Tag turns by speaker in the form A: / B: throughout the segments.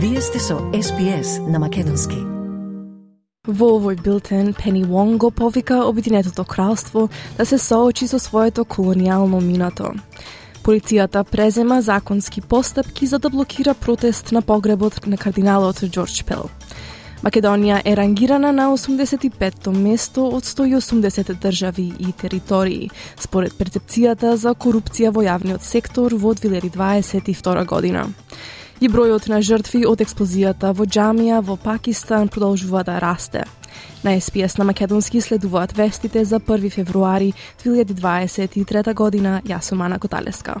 A: Вие сте со SPS на Македонски.
B: Во овој билтен, Пени Вонг го повика Обединетото кралство да се соочи со своето колониално минато. Полицијата презема законски постапки за да блокира протест на погребот на кардиналот Джордж Пел. Македонија е рангирана на 85-то место од 180 држави и територии, според перцепцијата за корупција во јавниот сектор во 2022 година. И бројот на жртви од експлозијата во џамија во Пакистан продолжува да расте. На СПС на Македонски следуваат вестите за 1 февруари 2023 година. Јас сум Ана Коталеска.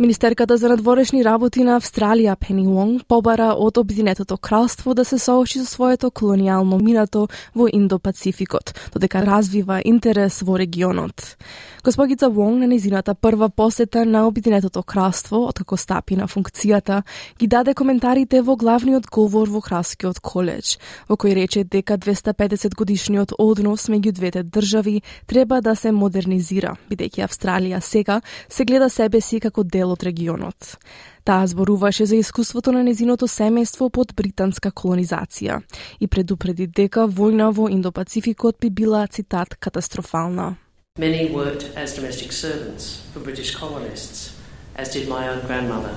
B: Министерката за надворешни работи на Австралија Пени Вонг побара од Обединетото кралство да се соочи со своето колонијално минато во Индо-Пацификот, додека развива интерес во регионот. Господица Вонг на незината прва посета на Обединетото кралство, откако стапи на функцијата, ги даде коментарите во главниот говор во Кралскиот коледж, во кој рече дека 250 годишниот однос меѓу двете држави треба да се модернизира, бидејќи Австралија сега се гледа себе си како дел од регионот. Таа зборуваше за искуството на незиното семејство под британска колонизација и предупреди дека војна во Индопацификот би била, цитат, катастрофална.
C: Many worked as domestic servants for British colonists, as did my own grandmother.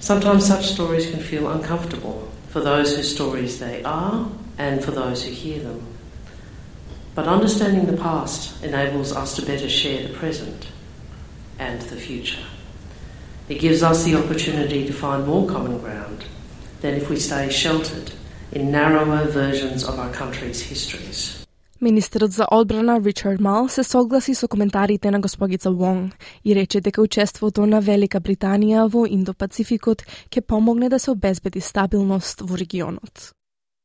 C: Sometimes such stories can feel uncomfortable for those whose stories they are and for those who hear them. But understanding the past enables us to better share the present and the future. It gives us the opportunity to find more common ground than if we stay sheltered in narrower versions of our country's histories.
B: Министерот за одбрана Ричард Мал се согласи со коментарите на госпогица Вонг и рече дека учеството на Велика Британија во Индо-Пацификот ќе помогне да се обезбеди стабилност во регионот.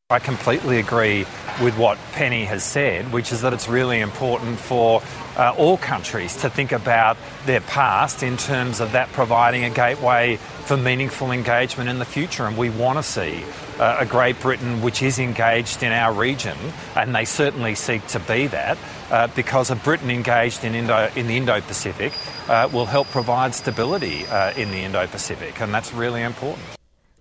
D: I completely agree with what Penny has said, which is that it's really important for uh, all countries to think about their past in terms of that providing a gateway for meaningful engagement in the future. And we want to see uh, a Great Britain which is engaged in our region, and they certainly seek to be that, uh, because a Britain engaged in, Indo, in the Indo Pacific uh, will help provide stability uh, in the Indo Pacific, and that's really important.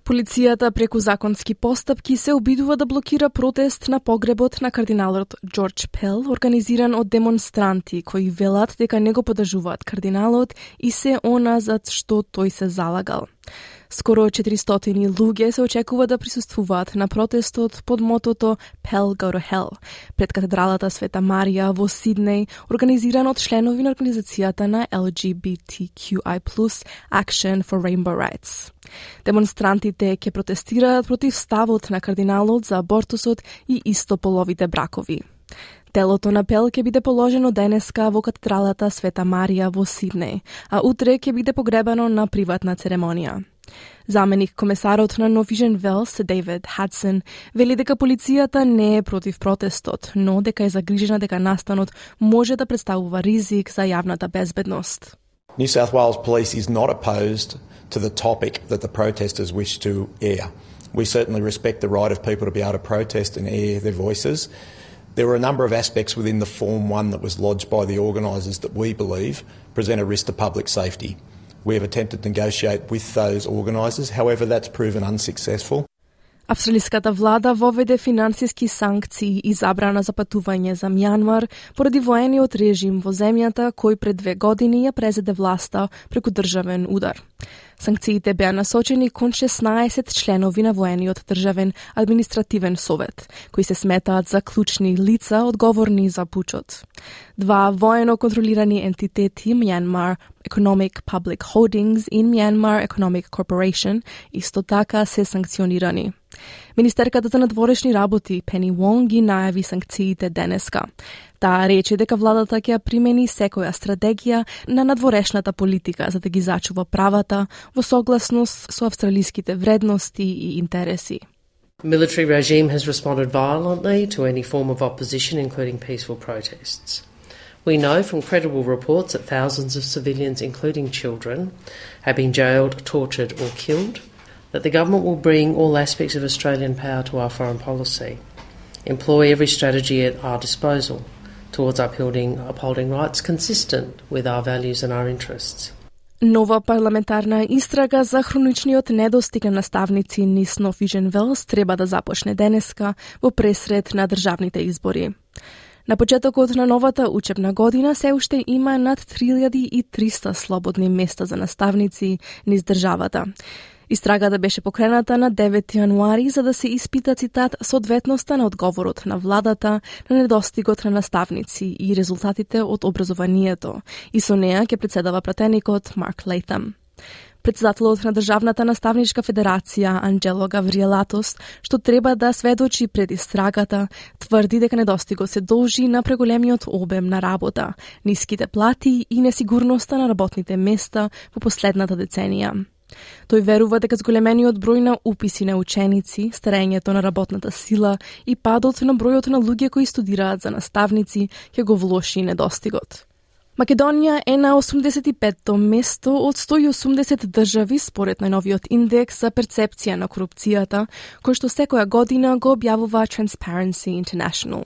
B: Полицијата преку законски постапки се обидува да блокира протест на погребот на кардиналот Джордж Пел, организиран од демонстранти кои велат дека не го кардиналот и се она за што тој се залагал. Скоро 400 луѓе се очекува да присуствуваат на протестот под мотото Pell Go to Hell пред катедралата Света Марија во Сиднеј, организиран од членови на организацијата на LGBTQI+ Action for Rainbow Rights. Демонстрантите ќе протестираат против ставот на кардиналот за абортусот и истополовите бракови. Телото на Пел ќе биде положено денеска во катедралата Света Марија во Сиднеј, а утре ќе биде погребано на приватна церемонија. Заменик комесарот на Новижен Велс, Дейвид Хадсон, вели дека полицијата не е против протестот, но дека е загрижена дека настанот може да представува ризик за јавната безбедност.
E: New South Wales Police is not opposed to the topic that the protesters wish to air. We certainly respect the right of people to be able to protest and air their voices. There were a number of aspects within the Form 1 that was lodged by the organisers that we believe present a risk to public safety. We have attempted to negotiate with those organisers, however, that's proven unsuccessful.
B: Австралиската влада воведе финансиски санкции и забрана за патување за Мјанмар поради воениот режим во земјата кој пред две години ја презеде власта преку државен удар. Санкциите беа насочени кон 16 членови на воениот државен административен совет, кои се сметаат за клучни лица одговорни за пучот. Два воено контролирани ентитети, Myanmar Economic Public Holdings и Myanmar Economic Corporation, исто така се санкционирани. Министерката за надворешни работи Пени Вонг ги најави санкциите денеска. Таа рече дека владата ќе примени секоја стратегија на надворешната политика за да ги зачува правата во согласност со австралиските вредности и интереси.
C: military regime has responded violently to any form of opposition, including peaceful protests. We know from credible reports that thousands of civilians, including children, have been jailed, tortured, or killed, that the government will bring all aspects of Australian power to our foreign policy, employ every strategy at our disposal towards upholding, upholding rights consistent with our values and our interests.
B: Нова парламентарна истрага за хроничниот недостиг на наставници низ Нов Велс треба да започне денеска во пресред на државните избори. На почетокот на новата учебна година се уште има над 3300 слободни места за наставници низ државата. Истрагата беше покрената на 9 јануари за да се испита цитат соодветноста на одговорот на владата на недостигот на наставници и резултатите од образованието. И со неа ќе председава пратеникот Марк Лейтам. Председателот на Државната наставничка федерација Анджело Гавриелатос, што треба да сведочи пред истрагата, тврди дека недостигот се должи на преголемиот обем на работа, ниските плати и несигурноста на работните места во последната деценија. Тој верува дека зголемениот број на уписи на ученици, старењето на работната сила и падот на бројот на луѓе кои студираат за наставници ќе го влоши недостигот. Македонија е на 85-то место од 180 држави според најновиот индекс за перцепција на корупцијата, кој што секоја година го објавува Transparency International.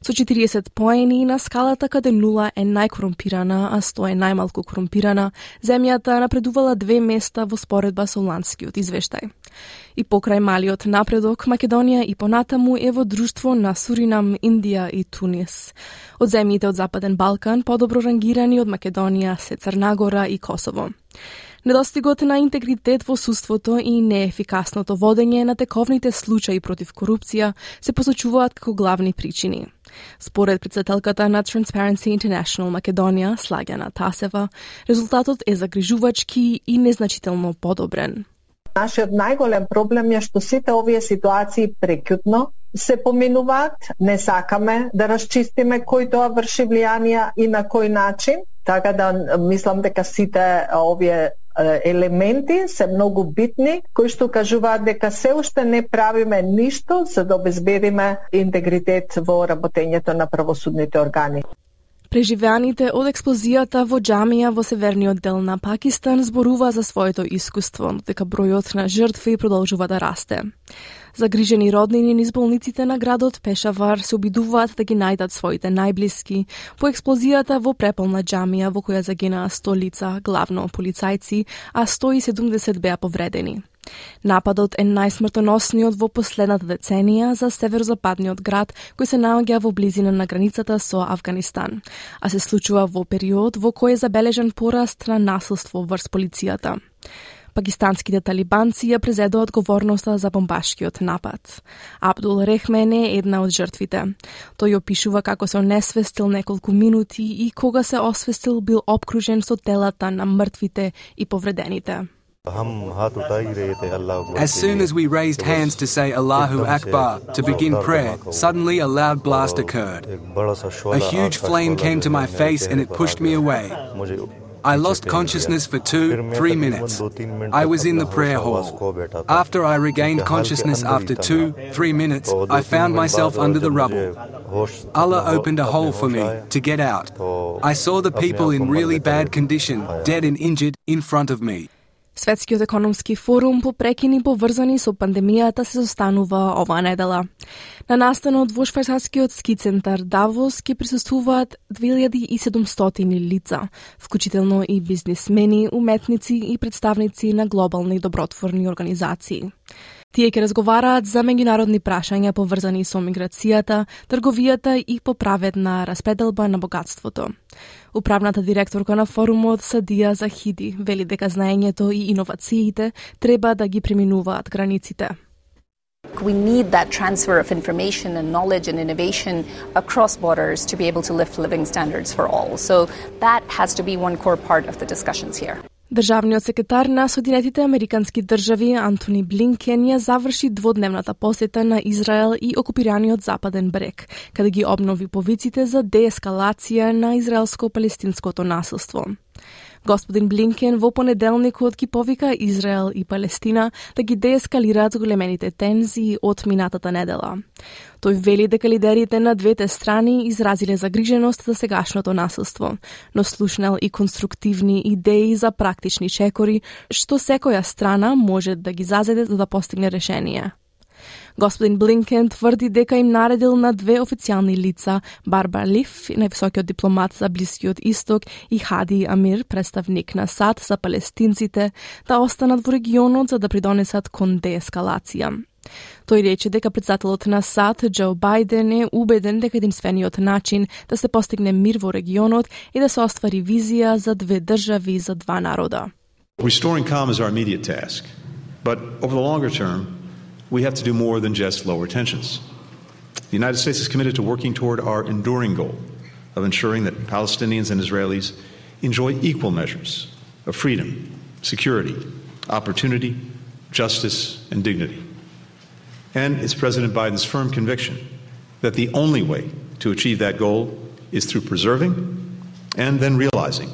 B: Со 40 поени на скалата каде нула е најкорумпирана, а 100 е најмалку корумпирана, земјата напредувала две места во споредба со ланскиот извештај. И покрај малиот напредок, Македонија и понатаму е во друштво на Суринам, Индија и Тунис. Од земјите од Западен Балкан подобро рангирани од Македонија се Црнагора и Косово. Недостигот на интегритет во суството и неефикасното водење на тековните случаи против корупција се посочуваат како главни причини. Според председателката на Transparency International Македонија, Слагена Тасева, резултатот е загрижувачки и незначително подобрен.
F: Нашиот најголем проблем е што сите овие ситуации прекјутно се поминуваат, не сакаме да расчистиме кој тоа врши влијанија и на кој начин, така да мислам дека сите овие елементи се многу битни, кои што кажуваат дека се уште не правиме ништо за да обезбедиме интегритет во работењето на правосудните органи.
B: Преживеаните од експлозијата во џамија во северниот дел на Пакистан зборува за своето искуство, дека бројот на жртви продолжува да расте. Загрижени роднини низ болниците на градот Пешавар се обидуваат да ги најдат своите најблиски по експлозијата во преполна џамија во која загинаа 100 лица, главно полицајци, а 170 беа повредени. Нападот е најсмртоносниот во последната деценија за северозападниот град кој се наоѓа во близина на границата со Афганистан, а се случува во период во кој е забележен пораст на насилство врз полицијата. Пакистанските талибанци ја презедоа одговорноста за бомбашкиот напад. Абдул Рехмен е една од жртвите. Тој опишува како се онесвестил неколку минути и кога се освестил бил обкружен со телата на мртвите и повредените.
G: As soon as we raised hands to say Allahu Akbar to begin prayer, suddenly a loud blast occurred. A huge flame came to my face and it pushed me away. I lost consciousness for two, three minutes. I was in the prayer hall. After I regained consciousness after two, three minutes, I found myself under the rubble. Allah opened a hole for me to get out. I saw the people in really bad condition, dead and injured, in front of me.
B: Светскиот економски форум по прекини поврзани со пандемијата се состанува оваа недела. На настанот во швајцарскиот ски центар Давос ќе присуствуваат 2700 лица, вклучително и бизнисмени, уметници и представници на глобални добротворни организации. Тие ќе разговараат за меѓународни прашања поврзани со миграцијата, трговијата и поправедна распределба на богатството. Управната директорка на форумот Садија Захиди вели дека знаењето и иновациите треба да ги преминуваат границите.
H: We need that transfer of information and knowledge and innovation across borders to be able to lift living standards for all. So that has to be one core part of the discussions here.
B: Државниот секретар на Соединетите Американски држави Антони Блинкен ја заврши дводневната посета на Израел и окупираниот Западен брег, каде ги обнови повиците за деескалација на израелско-палестинското насилство. Господин Блинкен во понеделникот ги повика Израел и Палестина да ги деескалираат големените тензии од минатата недела. Тој вели дека лидерите на двете страни изразиле загриженост за сегашното насилство, но слушнал и конструктивни идеи за практични чекори што секоја страна може да ги зазеде за да постигне решение. Господин Блинкен тврди дека им наредил на две официјални лица, Барбар Лиф, највисокиот дипломат за Блискиот Исток и Хади Амир, представник на САД за палестинците, да останат во регионот за да придонесат кон деескалација. Тој рече дека председателот на САД, Џо Бајден, е убеден дека единствениот начин да се постигне мир во регионот е да се оствари визија за две држави за два народа.
I: Restoring calm is our immediate task, but over the longer term, we have to do more than just lower tensions. The United States is committed to working toward our enduring goal of ensuring that Palestinians and Israelis enjoy equal measures of freedom, security, opportunity, justice, and dignity. And it's President Biden's firm conviction that the only way to achieve that goal is through preserving and then realizing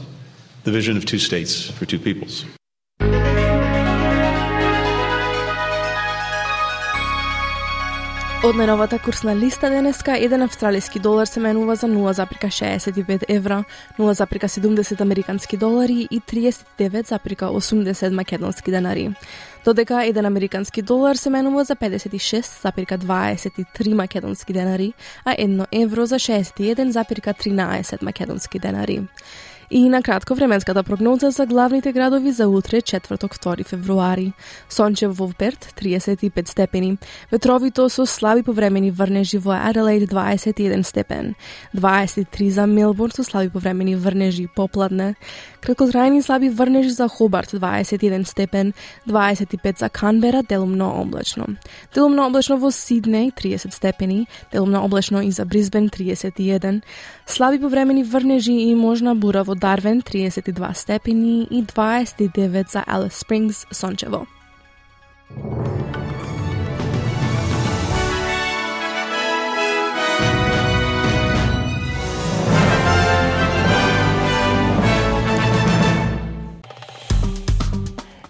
I: the vision of two states for two peoples.
B: Од најновата курсна листа денеска, еден австралиски долар се менува за 0,65 евра, 0,70 американски долари и 39,80 македонски денари. Додека еден американски долар се менува за 56,23 македонски денари, а едно евро за 61,13 македонски денари. И на кратко временската прогноза за главните градови за утре, четврток 2 февруари. Сончев во Перт 35 степени, ветровито со слаби повремени врнежи во Аделаид 21 степен, 23 за Мелбурн со слаби повремени врнежи попладне, краткотрајни слаби врнежи за Хобарт 21 степен, 25 за Канбера делумно облачно. Делумно облачно во Сиднеј 30 степени, делумно облачно и за Брисбен 31, слаби повремени врнежи и можна бура во Дарвен 32 степени и 29 за Алис Спрингс сончево.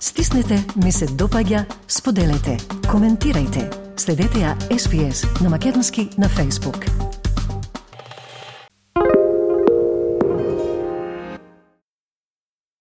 A: Стиснете, ми се допаѓа, споделете, коментирайте, Следете ја SPS на Македонски на Facebook.